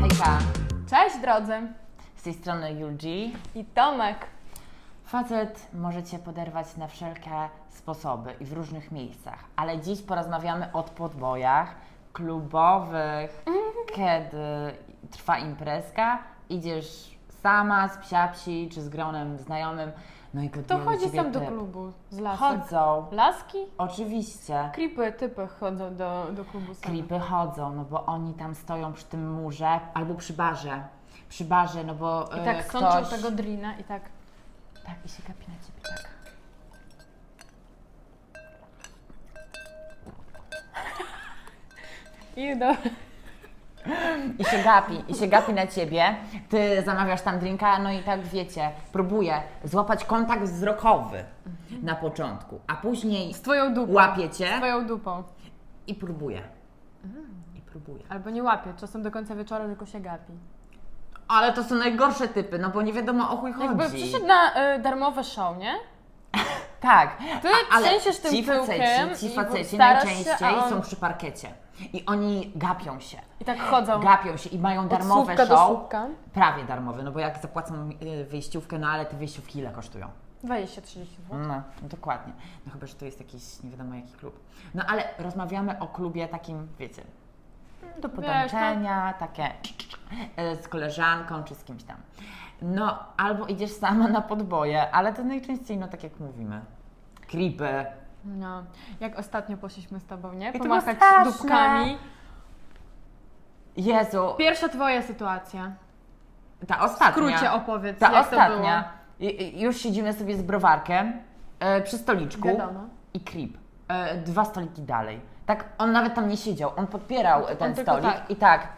Hejka, Cześć drodzy! z tej strony Julgi. I Tomek. Facet może Cię poderwać na wszelkie sposoby i w różnych miejscach, ale dziś porozmawiamy o podbojach klubowych, kiedy trwa imprezka, idziesz sama z psiapsi czy z gronem znajomym, no i To chodzi ciebie sam do typ. klubu z lasek. Chodzą, Laski? oczywiście. Klipy, typy chodzą do, do klubu same. Klipy chodzą, no bo oni tam stoją przy tym murze albo przy barze. Przy barze, no bo I e, tak sączą ktoś... tego drina i tak. Tak, i się gapi na ciebie, tak. I do... I się gapi, i się gapi na ciebie. Ty zamawiasz tam drinka, no i tak wiecie, próbuje złapać kontakt wzrokowy na początku, a później Z twoją dupą. łapie Z cię twoją dupą. i próbuje. I próbuje. Albo nie łapie, czasem do końca wieczora tylko się gapi. Ale to są najgorsze typy, no bo nie wiadomo o chuj Jakby chodzi. przyszedł na y, darmowe show, nie? Tak, Ty a- ale trzęsiesz tym ci faceci, ci faceci się, najczęściej a on- są przy parkiecie. I oni gapią się. I tak chodzą. Gapią się i mają Od darmowe do show. słupka. Prawie darmowe, no bo jak zapłacą y, wyjściówkę, no ale te wyjściówki ile kosztują? 20-30 zł. No, dokładnie. No chyba, że to jest jakiś nie wiadomo jaki klub. No ale rozmawiamy o klubie takim, wiecie, do podłączenia, takie e, z koleżanką czy z kimś tam. No, albo idziesz sama na podboje, ale to najczęściej, no tak jak mówimy, klipy. No. Jak ostatnio poszliśmy z tobą, nie? to Pomachać było straszne. dupkami. Jezu, Pierwsza twoja sytuacja. ta W ostatnia. skrócie opowiedz, Ta jak to ostatnia. I- i- Już siedzimy sobie z browarkiem e, przy stoliczku. było. Wiadomo. i Creep. E, dwa stoliki dalej. Tak, on nawet tam nie siedział, on podpierał ten tylko stolik tak. i tak.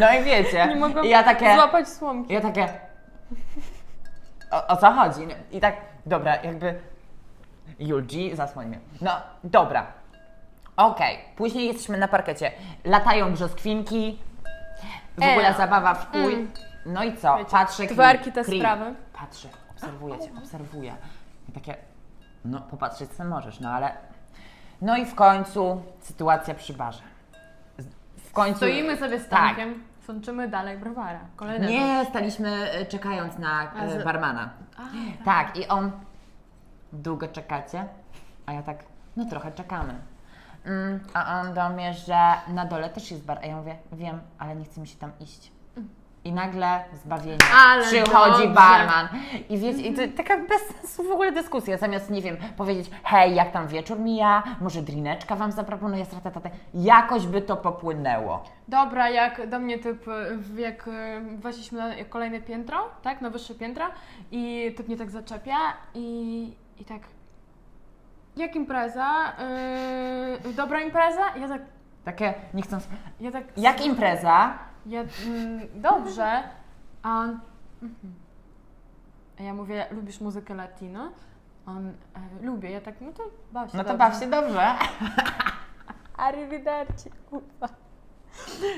No i wiecie, Nie mogłam i ja takie, złapać słomki. ja takie, o, o co chodzi? I tak, dobra, jakby, Julgi, zasłoń mnie. No, dobra, okej, później jesteśmy na parkecie, latają brzoskwinki, w ogóle zabawa w chuj. mm. No i co? Wiecie, Patrzę, twerki, te sprawy. Patrzę, obserwuję cię, obserwuję. I takie, no popatrzeć co możesz, no ale... No i w końcu sytuacja przy barze. W końcu... Stoimy sobie z Tak. Tomkiem, sączymy dalej browara. Kolejnego. Nie, staliśmy e, czekając na A e, z- barmana. tak, i on... Długo czekacie? A ja tak, no trochę czekamy. Mm, a on do mnie, że na dole też jest bar. A ja mówię, wiem, ale nie chce mi się tam iść. I nagle zbawienie. Ale Przychodzi dobrze. barman. I wiecie, i to taka bez sensu w ogóle dyskusja. Zamiast, nie wiem, powiedzieć, hej, jak tam wieczór mija, może drineczka wam zaproponuję, stratatata. Jakoś by to popłynęło. Dobra, jak do mnie typ, jak y, weszliśmy na kolejne piętro, tak, na wyższe piętra i typ mnie tak zaczepia i, i tak, jak impreza? Yy, dobra impreza? Ja tak, Takie, nie chcąc... ja tak... Jak impreza? Ja, mm, dobrze, a on, mhm. A ja mówię, lubisz muzykę latino? On, e, lubię, ja tak, no to baw się No to dobrze. baw się dobrze. Arrivederci, kurwa.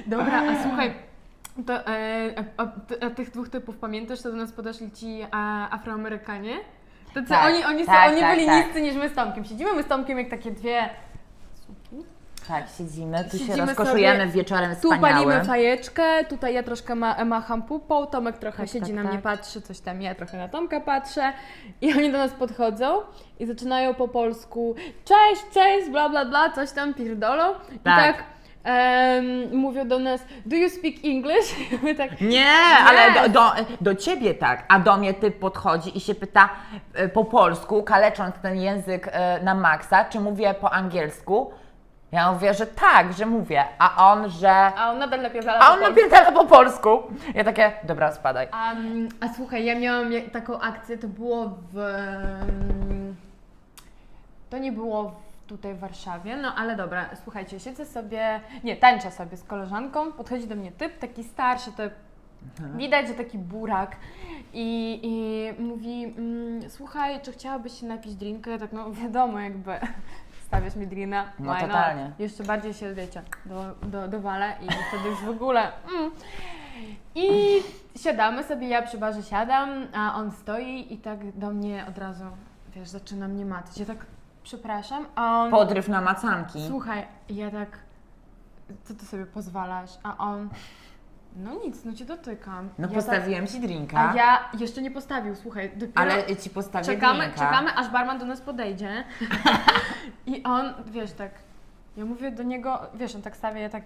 Dobra, a słuchaj, to, e, a, a, a tych dwóch typów pamiętasz, co do nas podeszli ci a, Afroamerykanie? To co, Tak, oni, oni, są, tak, oni tak, byli tak. niscy niż my z Tomkiem. Siedzimy my z Tomkiem jak takie dwie... Tak, siedzimy, tu się Siedzimy rozkoszujemy sobie, wieczorem Tu palimy fajeczkę, tutaj ja troszkę ma, macham pupą, Tomek trochę Tak, siedzi tak, na tak. mnie, patrzy, coś tam, ja trochę na Tomka patrzę i oni do nas podchodzą i zaczynają po polsku cześć, cześć, bla bla bla, coś tam pierdolą i Tak. tak em, mówią do nas do you speak English? I my tak, Nie, ale do, do, do ciebie tak, a do mnie typ podchodzi i się pyta e, po polsku, kalecząc ten język e, na maksa, czy mówię po angielsku. Ja mówię, że tak, że mówię, a on, że... a on nadal napierdala A po on polsku. napierdala po polsku. Ja takie, dobra, spadaj. A, mm, a słuchaj, ja miałam jak- taką akcję, to było w. mm, To nie było w- tutaj w Warszawie, no ale dobra, słuchajcie, siedzę sobie, nie, tańczę sobie z koleżanką, podchodzi do mnie typ, taki starszy, to widać, że taki burak i, i mówi, mm, słuchaj, czy chciałabyś się napić drinka? Ja tak, no wiadomo, jakby stawiasz mi drina, No, why not? totalnie. Jeszcze bardziej się, wiecie, do, do, dowalę i wtedy już w ogóle... Mm. I siadamy sobie, ja przy barze siadam, a on stoi i tak do mnie od razu wiesz, zaczyna mnie matać. Ja tak, przepraszam, a on... Podryw na macanki. Słuchaj, ja tak, co ty sobie pozwalasz? A on, no nic, no cię dotykam. No ja postawiłem ci Tak, drinka, a ja jeszcze nie postawił, słuchaj, dopiero ale ci postawię czekamy, drinka. czekamy, aż barman do nas podejdzie. I on, wiesz, tak, ja mówię do niego, wiesz, on tak stawia, ja tak,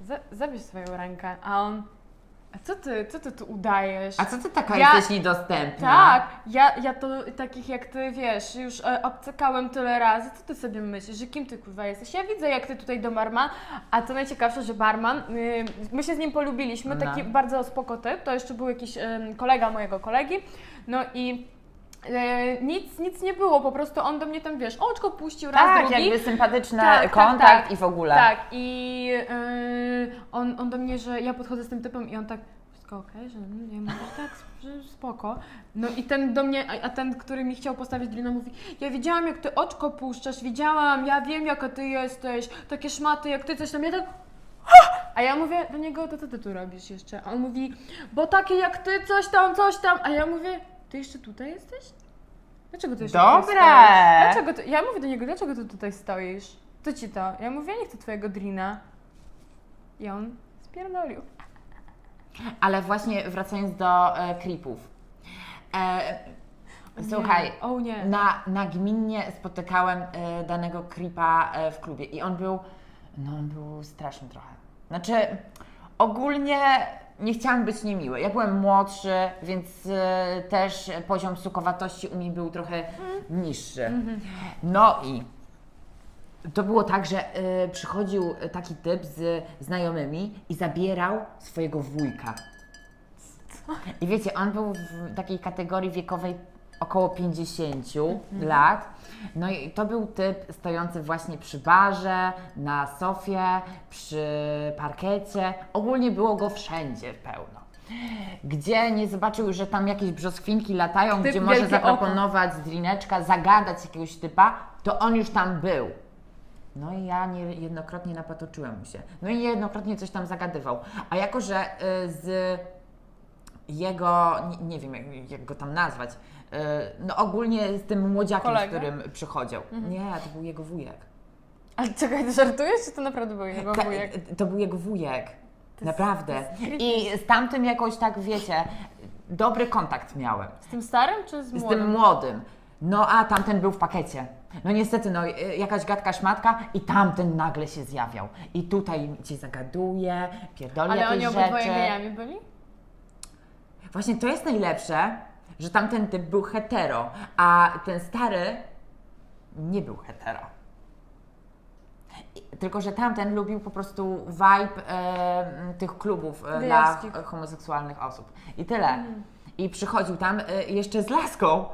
"Za- zabierz swoją rękę, a on, a co ty, co ty tu udajesz? A co ty taka Ja- jesteś niedostępna? Tak, ja, ja to takich jak ty, wiesz, już e, obcekałem tyle razy, co ty sobie myślisz, że kim ty kurwa jesteś? Ja widzę jak ty tutaj do barman, a co najciekawsze, że barman, y, my się z nim polubiliśmy, No. taki bardzo spoko typ, to jeszcze był jakiś em, kolega mojego kolegi, no i e, nic, nic nie było, po prostu on do mnie tam, wiesz, oczko puścił raz, Tak, drugi. jakby sympatyczny Tak, tak, kontakt tak. i w ogóle. Tak, i yy, on, on do mnie, że ja podchodzę z tym typem i on tak, wszystko okej, że mm, ja mówię, tak, że spoko. No i ten do mnie, a, ten, który mi chciał postawić drina mówi, ja widziałam jak ty oczko puszczasz, widziałam, ja wiem jaka ty jesteś, takie szmaty jak ty, coś tam, ja tak... A ja mówię do niego, to co ty tu robisz jeszcze? A on mówi, bo takie jak ty, coś tam, coś tam. A ja mówię, ty jeszcze tutaj jesteś? Dlaczego ty jeszcze tutaj Dobre. stoisz? Dlaczego ty, ja mówię do niego, dlaczego ty tutaj stoisz? Co ci to? Ja mówię, ja nie chcę twojego drina. I on spierdolił. Ale właśnie wracając do e, creepów. E, słuchaj, Nie. O nie. na, nagminnie spotykałem e, danego creepa e, w klubie i on był, no on był straszny trochę. Znaczy, ogólnie nie chciałam być niemiły. Ja byłem młodszy, więc e, też poziom sukowatości u mnie był trochę niższy. No i to było tak, że y, przychodził taki typ z znajomymi i zabierał swojego wujka. I wiecie, on był w takiej kategorii wiekowej około 50 lat. No i to był typ stojący właśnie przy barze, na sofie, przy parkecie. Ogólnie było go wszędzie pełno. Gdzie nie zobaczył, że tam jakieś brzoskwinki latają, Typ gdzie może oko. zaproponować z drineczka, zagadać jakiegoś typa, to on już tam był. No i ja niejednokrotnie napatoczyłem mu się. No i niejednokrotnie coś tam zagadywał. A jako, że y, z jego, nie, nie wiem jak, jak go tam nazwać, no ogólnie z tym młodziakiem, Kolega? z którym przychodził. Nie, to był jego wujek. Ale czekaj, ty żartujesz, czy to naprawdę był jego Ta- wujek? To był jego wujek. Naprawdę. I z tamtym jakoś tak, wiecie, dobry kontakt miałem. Z tym starym, czy z Z młodym? tym młodym. No a tamten był w pakiecie. No niestety, no y, jakaś gadka szmatka i tamten nagle się zjawiał. I tutaj cię zagaduje, pierdoli Ale jakieś oni obydwoje rzeczy. gejami byli? Właśnie to jest najlepsze, że tamten typ był hetero, a ten stary nie był hetero. Tylko, że tamten lubił po prostu vibe e, tych klubów e, dla homoseksualnych osób. I tyle. I przychodził tam e, jeszcze z laską.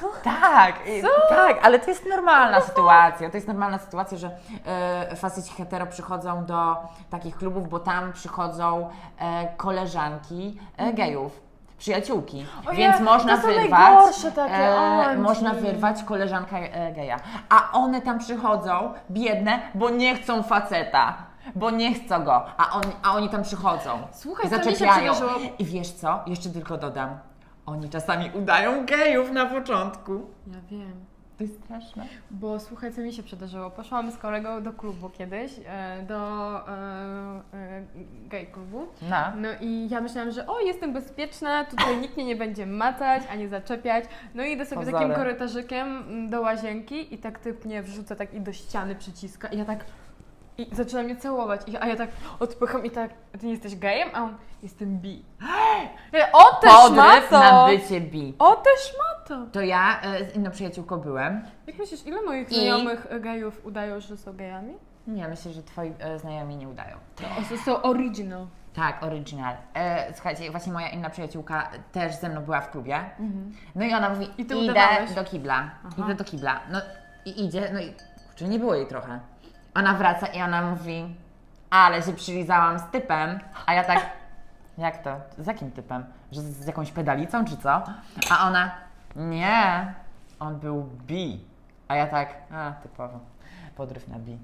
Co? Tak, i- tak, ale to jest normalna sytuacja. To jest normalna sytuacja, że e, faceci hetero przychodzą do takich klubów, bo tam przychodzą e, koleżanki e, gejów. Przyjaciółki, Ojej, więc można to są wyrwać, takie, e, Andzi. można wyrwać koleżankę e, geja, a one tam przychodzą biedne, bo nie chcą faceta, bo nie chcą go, a, on, a oni tam przychodzą Słuchaj, zaczepiają. I wiesz co? Jeszcze tylko dodam. Oni czasami udają gejów na początku. Ja wiem. To jest straszne. Bo słuchaj, co mi się przydarzyło. Poszłam z kolegą do klubu kiedyś, e, do e, e, gay klubu. No. No i ja myślałam, że o, jestem bezpieczna, tutaj nikt mnie nie będzie macać, ani zaczepiać. No i idę sobie Pozory. takim korytarzykiem mm, do łazienki i tak typ mnie wrzuca tak i do ściany przyciska i ja tak... I zaczyna mnie całować, I, a ja tak odpycham i tak, ty nie jesteś gejem? A on, jestem bi. Ja, O ty Podryw na szmato! bycie bi. O ty szmato! To ja e, z inną przyjaciółką byłem. Jak myślisz, ile moich I- znajomych e, gejów udają, że są gejami? Nie, myślę, że twoi e, znajomi nie udają. O, są- original. Tak, original. E, słuchajcie, właśnie moja inna przyjaciółka też ze mną była w klubie. No i ona mówi, Mhm. I ty idę udawałeś? do kibla. Idę do kibla. No i idzie, no i kurczę, nie było jej trochę. Ona wraca i ona mówi, ale się przylizałam z typem, a ja tak, jak to? Z jakim typem? Że z, jakąś pedalicą czy co? A ona, nie, on był bi. A ja tak, a typowo, podryw na bi.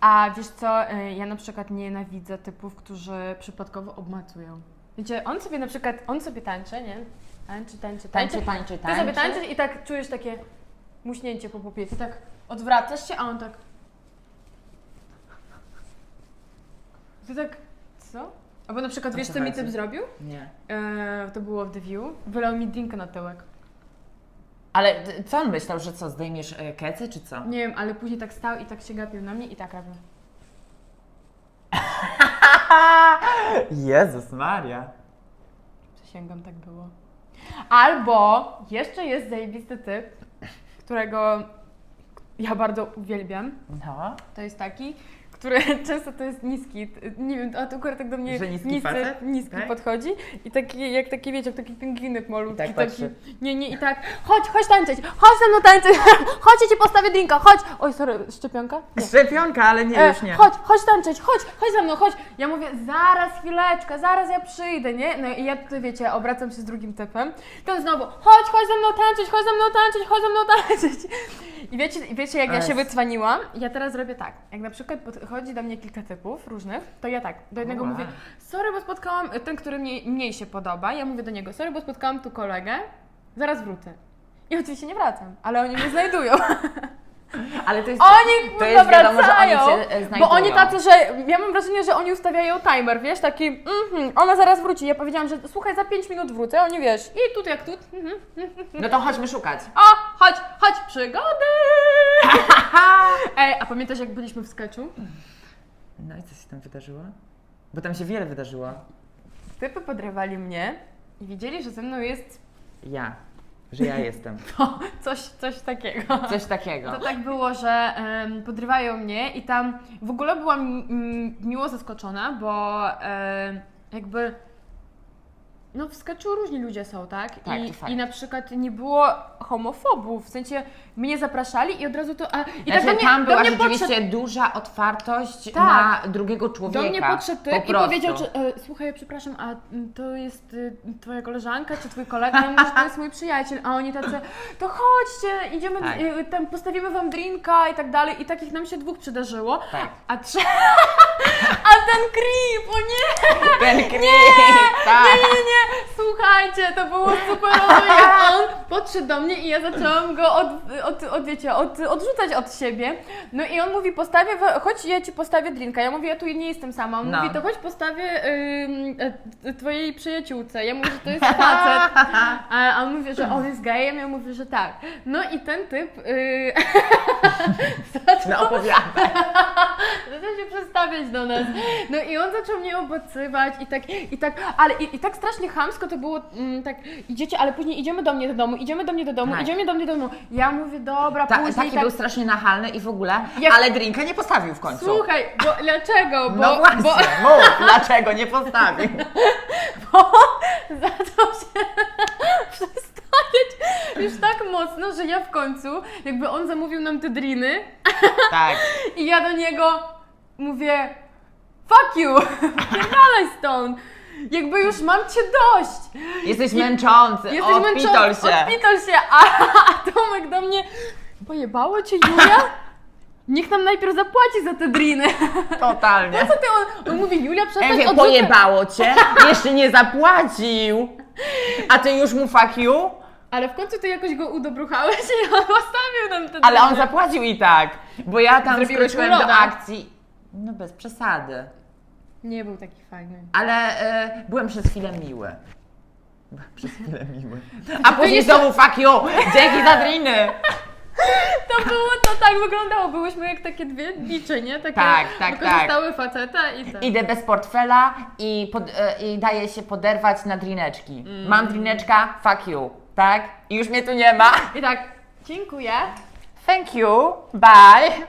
A wiesz co, y, ja na przykład nienawidzę typów, którzy przypadkowo obmacują. Wiecie, on sobie na przykład, on sobie tańczy, nie? Tańczy, tańczy, Tańczy, tańczy. tańczy, Ty sobie tańczy. tańczysz i tak czujesz takie muśnięcie po popiecie. Tak odwracasz się, a on tak... Ty tak, co? Albo na przykład, wiesz co mi typ zrobił? Nie. Eee, to było w The View. Wylał mi drinka na tyłek. Ale co on myślał, że co, zdejmiesz e, kecę, czy co? Nie wiem, ale później tak stał i tak się gapił na mnie i tak robił. Jezus Maria. Przysięgam, tak było. Albo jeszcze jest zajebisty typ, którego ja bardzo uwielbiam. No. To jest taki, który często to jest niski. Nie wiem, a to akurat tak do mnie Że niski facet? niski Tak? podchodzi i taki, jak taki, wiecie, jak taki pingwinek malutki. tak taki, patrzy. nie, nie, i tak, chodź, chodź tańczyć, chodź ze mną tańczyć, chodź, ja ci postawię drinka, chodź. Oj, sorry, szczepionka? Nie. Szczepionka, ale nie, E, już nie. Chodź, chodź tańczyć, chodź, chodź ze mną, chodź. Ja mówię, zaraz, chwileczkę, zaraz ja przyjdę, nie? No i ja tutaj, wiecie, obracam się z drugim typem. Ten znowu, chodź, chodź ze mną tańczyć, chodź ze mną tańczyć, chodź ze mną tańczyć. I wiecie, i wiecie jak ja się wycwaniłam? Ja teraz robię tak, jak na przykład podchodzi do mnie kilka typów różnych, to ja tak, do jednego mówię, sorry, bo spotkałam, ten, który mniej, mniej się podoba, ja mówię do niego, sorry, bo spotkałam tu kolegę, zaraz wrócę. I oczywiście nie wracam, ale oni mnie znajdują. Ale to jest, Oni to jest wiadomo, że oni cię e, znajdują. bo oni tacy, że ja mam wrażenie, że oni ustawiają timer, wiesz, taki mhm, ona zaraz wróci. Ja powiedziałam, że słuchaj, za 5 minut wrócę, oni wiesz, i tu jak tu. Mhm. No to chodźmy szukać. O, chodź, chodź, przygody! Ej, a pamiętasz jak byliśmy w sketchu? No i co się tam wydarzyło? Bo tam się wiele wydarzyło. Typy podrywali mnie i widzieli, że ze mną jest Ja. Że ja jestem. to, coś, coś takiego. Coś takiego. To tak było, że em, podrywają mnie i tam w ogóle byłam mm, miło zaskoczona, bo jakby no w sketchu różni ludzie są, tak? Tak, I, to fakt. I na przykład nie było homofobów, w sensie mnie zapraszali i od razu to... A, I znaczy, tak do mnie, tam do była mnie rzeczywiście podszedł, duża otwartość Tak. na drugiego człowieka. do mnie podszedł po typ i prostu. powiedział, że e, słuchaj, przepraszam, a to jest y, twoja koleżanka czy twój kolega? Ja mówię, że to jest mój przyjaciel, a oni tacy, to chodźcie, idziemy, Tak. y, tam postawimy wam drinka i tak dalej i takich nam się dwóch przydarzyło. Tak. A trze... A ten creep, o nie! Ten creep, Nie, tak. nie, nie, nie, słuchajcie, to było super, jak on podszedł do mnie i ja zaczęłam go od, od, od, wiecie, od, odrzucać od siebie. No i on mówi, postawię, chodź ja ci postawię drinka. Ja mówię, ja tu nie jestem sama. On No. mówi, to chodź postawię ym, e, twojej przyjaciółce. Ja mówię, że to jest facet. A a on mówi, że on jest gejem, ja mówię, że tak. No i ten typ yy, zaczął No. Zaczął się do nas. No i on zaczął mnie obodzywać i tak, i tak, ale i, i tak strasznie chamsko to było, mm, tak, idziecie, ale później idziemy do mnie do domu, idziemy do mnie do domu, Tak. idziemy do mnie do domu. Ja mówię, dobra, Ta, później taki tak, był strasznie nachalny i w ogóle, Jak- ale drinka nie postawił w końcu. słuchaj, bo dlaczego? Bo, no właśnie, bo mów, dlaczego nie postawił? bo zaczął się przestawiać już tak mocno, że ja w końcu, jakby on zamówił nam te driny, Tak. I ja do niego mówię fuck you, dalej stąd. Jakby już mam cię dość. Jesteś męczący, Jesteś odpitol męczony, się. Odpitol się. A, a Tomek do mnie, pojebało cię Julia? Niech nam najpierw zapłaci za te driny. Totalnie. Co ty, on, on mówi, Julia Ja przestań mówię, odrzucać. pojebało cię, jeszcze nie zapłacił. A ty już mu fuck you? Ale w końcu ty jakoś go udobruchałeś i on postawił nam te Ale on driny. zapłacił i tak, bo ja tam Zrobiłeś wkroczyłem do akcji. No bez przesady. Nie był taki fajny. Ale e, byłem przez chwilę miły. Byłem przez chwilę miły. A później jeszcze- znowu fuck you! Dzięki za driny! To było, to tak wyglądało. Byłyśmy jak takie dwie bicze, nie? Takie Tak, tak, wykorzystały faceta i tak. Idę bez portfela i, pod, e, i daję się poderwać na drineczki. Mm. Mam drineczka, fuck you. Tak? I już mnie tu nie ma. I tak, dziękuję. Thank you, bye.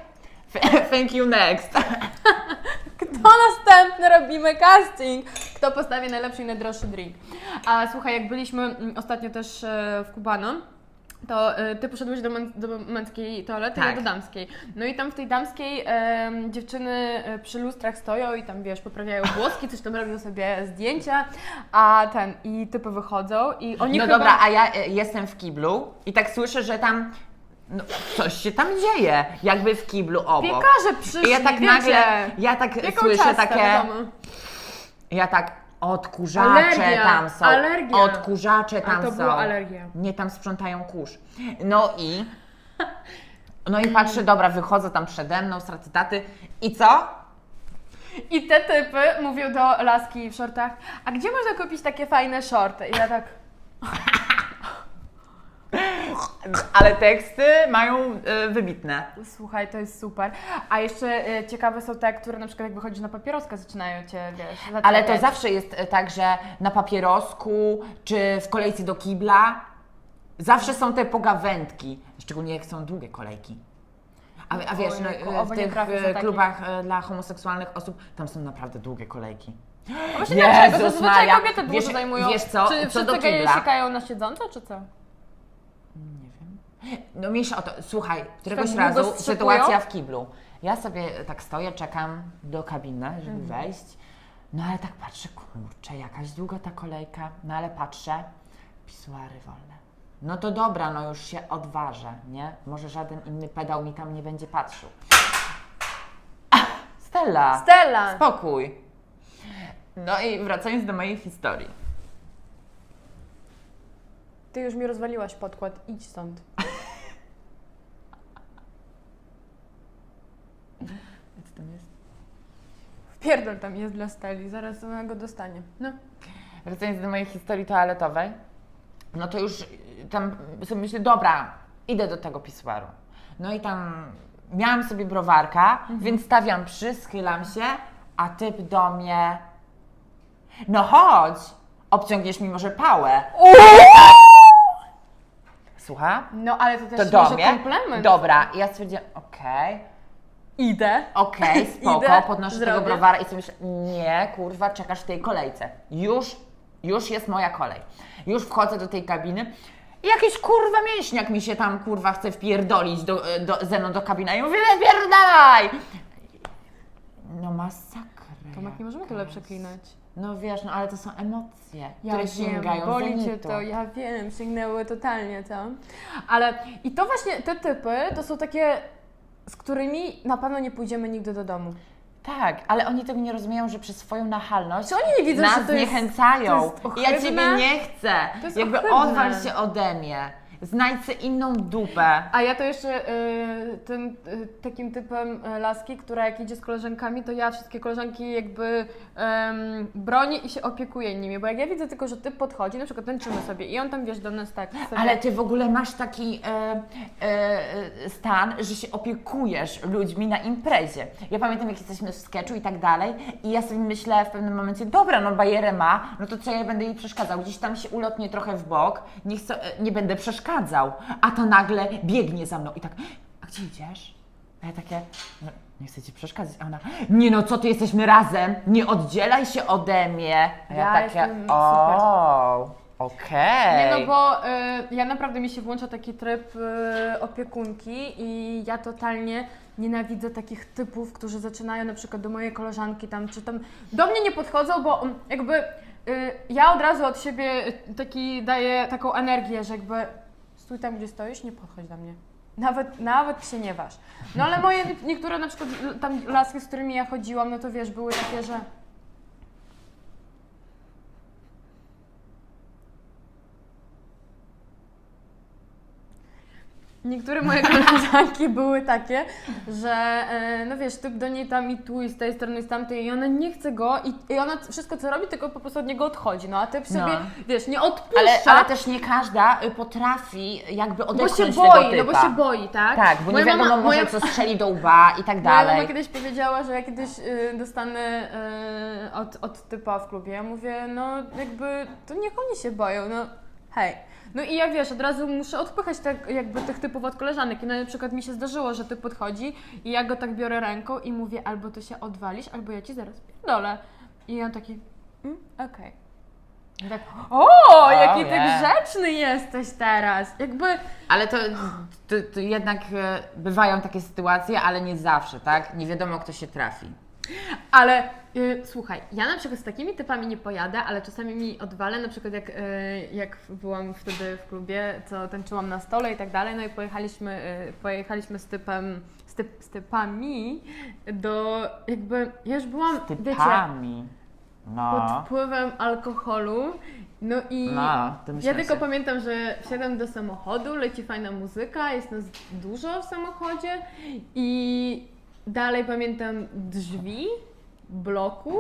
Thank you next. Kto następny robimy casting? Kto postawi najlepszy i najdroższy drink? A słuchaj, jak byliśmy mm, ostatnio też e, w Kubano, to e, ty poszedłeś do, mę- do męskiej toalety, ja Tak. do damskiej. No i tam w tej damskiej dziewczyny e, przy lustrach stoją i tam wiesz, poprawiają włoski, coś tam robią sobie zdjęcia, a ten, i typy wychodzą i oni No chyba... dobra, a ja jestem w kiblu i tak słyszę, że tam no, coś się tam dzieje, jakby w kiblu obok. Piekarze przyszli, I ja tak wiecie. nagle, ja tak Jaką słyszę ciastę takie, wiadomo. ja tak, Odkurzacze Alergia, tam są. alergia. Odkurzacze A tam to są. była alergia. Nie tam sprzątają kurz. No i. No i patrzę, dobra, wychodzę tam przede mną z racytaty i co? I te typy mówią do laski w shortach, a gdzie można kupić takie fajne shorty? I ja tak, Ale teksty mają y, wybitne. słuchaj, to jest super. A jeszcze e, ciekawe są te, które na przykład jak wychodzisz na papieroska, zaczynają Cię, wiesz, Ale to zawsze jest e, tak, że na papierosku czy w kolejce do kibla zawsze są te pogawędki, szczególnie jak są długie kolejki. A, a wiesz, no, e, w tych e, klubach e, dla homoseksualnych osób tam są naprawdę długie kolejki. Właśnie? Jezus Zazwyczaj Maria. kobiety długo Wiesz- zajmują. wiesz co? Czy Co wszyscy geje sikają na siedząco, czy co? No mniejsza o to. Słuchaj, któregoś tak długo razu strzepują? sytuacja w kiblu. Ja sobie tak stoję, czekam do kabiny, żeby Mhm. wejść. No ale tak patrzę, kurczę, jakaś długa ta kolejka. No ale patrzę, pisuary wolne. No to dobra, no już się odważę, nie? Może żaden inny pedał mi tam nie będzie patrzył. Ach, Stella! Stella! Spokój! No i wracając do mojej historii. Ty już mi rozwaliłaś podkład, idź stąd. Co tam jest? Pierdol tam jest dla Steli, zaraz ona go dostanie. No. Wracając do mojej historii toaletowej, no to już y, tam sobie myślę, dobra, idę do tego pisuaru. No i tam miałam sobie browarka, więc stawiam przy, schylam się, a typ do mnie, no chodź, obciągniesz mi może pałę. Słucha? No ale to też To do może mnie? komplement. Dobra, i ja stwierdziłam, okej, Idę. okej, spoko, Idę, podnoszę zrobię. tego browara i sobie myślę, nie, kurwa, czekasz w tej kolejce. Już, już jest moja kolej. Już wchodzę do tej kabiny i jakiś kurwa mięśniak mi się tam kurwa chce wpierdolić do, do, ze mną do kabiny. I mówię, wypierdalaj! No masakra. Tomek, nie możemy tyle jakaś. przeklinać. No wiesz, no ale to są emocje, Ja które wiem, sięgają boli Cię to, ja wiem, sięgnęły totalnie to. Ale i to właśnie, te typy, to są takie, z którymi na pewno nie pójdziemy nigdy do domu. Tak, ale oni tego nie rozumieją, że przez swoją nachalność Czy oni nie widzą, nas że to jest- zniechęcają. to jest ja Ciebie nie chcę. To jest Jakby ohydne. odwal się ode mnie. Znajdź sobie inną dupę. A ja to jeszcze y, tym y, takim typem y, laski, która jak idzie z koleżankami, to ja wszystkie koleżanki jakby em, bronię i się opiekuję nimi, bo jak ja widzę tylko, że typ podchodzi, na przykład tańczymy sobie i on tam wiesz do nas tak sobie, Ale ty w ogóle masz taki e, e, stan, że się opiekujesz ludźmi na imprezie. Ja pamiętam, jak jesteśmy w sketchu i tak dalej, i ja sobie myślę w pewnym momencie, dobra, no bajerę ma, no to co ja będę jej przeszkadzał? Gdzieś tam się ulotnie trochę w bok, nie, chcę, e, nie będę przeszkadzał. A to nagle biegnie za mną i tak, a gdzie idziesz? A ja takie, no, nie chcę ci przeszkadzać. A ona, nie no, co ty jesteśmy razem, nie oddzielaj się ode mnie. A ja, Ja takie, jestem o, okej. Nie, no bo y, ja naprawdę mi się włącza taki tryb y, opiekunki i ja totalnie nienawidzę takich typów, którzy zaczynają na przykład do mojej koleżanki tam, czy tam do mnie nie podchodzą, bo jakby y, ja od razu od siebie taki daję taką energię, że jakby stój tam, gdzie stoisz, nie podchodź do mnie. Nawet, nawet się nie waż. No ale moje niektóre na przykład tam laski, z którymi ja chodziłam, no to wiesz, były takie, że Niektóre moje koleżanki były takie, że e, no wiesz, typ do niej tam i tu i z tej strony i z tamtej i ona nie chce go i, i ona wszystko co robi, tylko po prostu od niego odchodzi, no a typ sobie, No. wiesz, nie odpuszcza, Ale, ale też nie każda y, potrafi jakby bo odepchnąć się tego boi, typa. no bo się boi, tak? Tak, bo nie Moja wiadomo mama- może moja- co strzeli do łba i tak Moja mama dalej. kiedyś powiedziała, że ja kiedyś y, dostanę y, od, od typa w klubie. Ja mówię, no jakby to niech oni się boją, no hej. No i ja wiesz, od razu muszę odpychać tak, jakby tych typów od koleżanek. I na przykład mi się zdarzyło, że ty podchodzi i ja go tak biorę ręką i mówię, albo to się odwalisz, albo ja ci zaraz pierdolę. I on taki, mm, okej. I Tak, o, jaki ty nie. grzeczny jesteś teraz. Jakby Ale to, to, to jednak e, bywają takie sytuacje, ale nie zawsze, tak? Nie wiadomo kto się trafi. Ale y, słuchaj, ja na przykład z takimi typami nie pojadę, ale czasami mi odwalę, na przykład jak, y, jak byłam wtedy w klubie, co tańczyłam na stole i tak dalej, no i pojechaliśmy, y, pojechaliśmy z typem, z, typ, z typami do jakby, ja już byłam, wiecie, Typami. No, pod wpływem alkoholu. No i no, to ja tylko pamiętam, że wsiadam do samochodu, leci fajna muzyka, jest nas dużo w samochodzie i dalej pamiętam drzwi bloku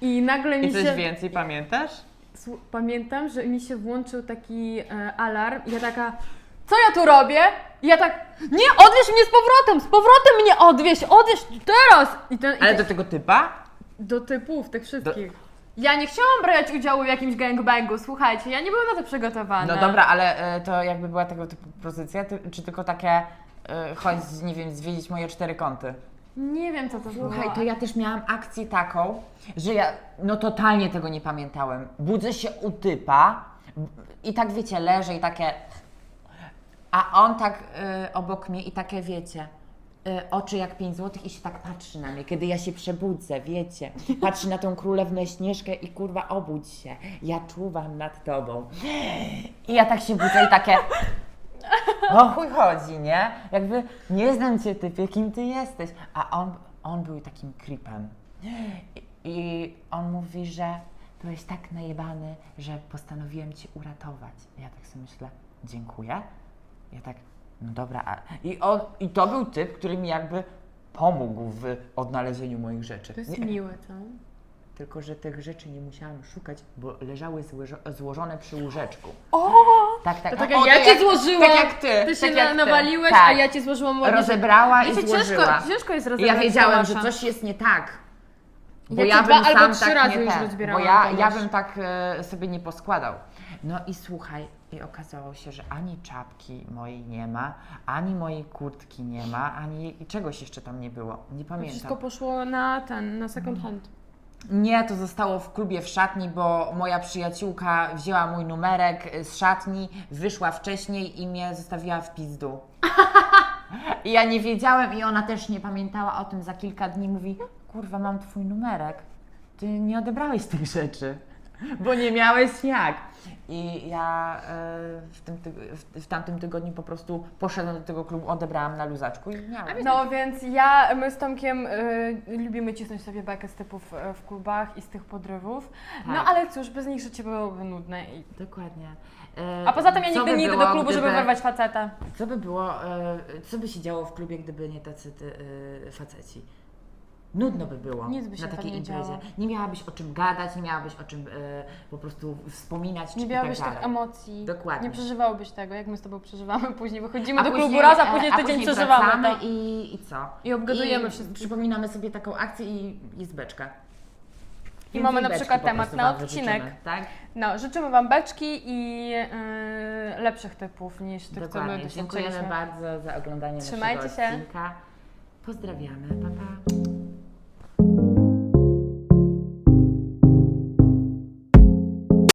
i nagle mi I coś się... więcej pamiętasz? Pamiętam, że mi się włączył taki e, alarm i ja taka, co ja tu robię? I ja tak, nie, odwieź mnie z powrotem, z powrotem mnie odwieź, odwieź teraz! I ten, i Ale te- do tego typa? do typów, tych wszystkich. Ja nie chciałam brać udziału w jakimś gangbangu, słuchajcie, ja nie byłam na to przygotowana. No dobra, ale e, to jakby była tego typu propozycja, ty, czy tylko takie e, chodź, nie wiem, zwiedzić moje cztery kąty? Nie wiem, co to było. Słuchaj, to ja też miałam akcję taką, że ja no totalnie tego nie pamiętałem. Budzę się u typa i tak wiecie, leżę i takie. A on tak y, obok mnie i takie wiecie. y, Oczy jak 5 złotych i się tak patrzy na mnie, kiedy ja się przebudzę, wiecie. Patrzy na tą królewnę Śnieżkę i kurwa obudź się. Ja czuwam nad tobą. I ja tak się budzę i takie. O chuj chodzi, nie? Jakby nie znam cię typie, kim ty jesteś. A on, on był takim creepem. I, I on mówi, że byłeś tak najebany, że postanowiłem cię uratować. Ja tak sobie myślę, dziękuję. Ja tak, no dobra. A... I, on, I to był typ, który mi jakby pomógł w odnalezieniu moich rzeczy. To jest Nie, miłe, co? Tylko, że tych rzeczy nie musiałam szukać, bo leżały złożo- złożone przy łóżeczku. O! Tak, tak. To tak O, ja cię jak- złożyłam. Tak jak ty. Ty się tak na, nawaliłeś, tak. a ja ci złożyłam ładnie. rozebrała i Wiecie, złożyła. ciężko, ciężko jest I rozebrać ja wiedziałem, że coś jest nie tak. Bo Ja ja, bym dwa albo sam trzy tak razy nie już ten, Bo ja, ja bym tak e, sobie nie poskładał. No i słuchaj, i okazało się, że ani czapki mojej nie ma, ani mojej kurtki nie ma, ani i czegoś jeszcze tam nie było. Nie pamiętam. Wszystko poszło na ten, na second hand. Nie, to zostało w klubie w szatni, bo moja przyjaciółka wzięła mój numerek y, z szatni, wyszła wcześniej i mnie zostawiła w pizdu. I ja nie wiedziałem i ona też nie pamiętała o tym za kilka dni. Mówi, kurwa, mam twój numerek. Ty nie odebrałeś tych rzeczy, bo nie miałeś jak. I ja y, w, tym, w, w tamtym tygodniu po prostu poszedłem do tego klubu, odebrałam na luzaczku i miałem. No więc ja, my z Tomkiem y, lubimy cisnąć sobie bekę z typów y, w klubach i z tych podrywów. No Tak. ale cóż, bez nich życie byłoby nudne. I... Dokładnie. A poza tym ja nigdy by nie idę do klubu, żeby gdyby- wyrwać faceta. Co by było, e, co by się działo w klubie, gdyby nie tacy e, faceci? Nudno by było Nic by się na tam takiej nie imprezie. działo. Nie miałabyś o czym gadać, nie miałabyś o czym e, po prostu wspominać. czy Nie i miałabyś tak tak dalej. emocji. Dokładnie. Nie przeżywałabyś tego, jak my z Tobą przeżywamy. Później wychodzimy A do klubu raz, a później tydzień przeżywamy wracamy to. I, I co? I obgadujemy wszystko. Przypominamy sobie taką akcję i jest beczka. I mamy na beczki przykład po temat prostu na wam odcinek. wyżyczymy, Tak? No, życzymy Wam beczki i yy, lepszych typów niż tych, co my Dokładnie. Dziękujemy doświadczyliśmy. bardzo za oglądanie Trzymajcie naszego się. odcinka. Pozdrawiamy. Pa, pa.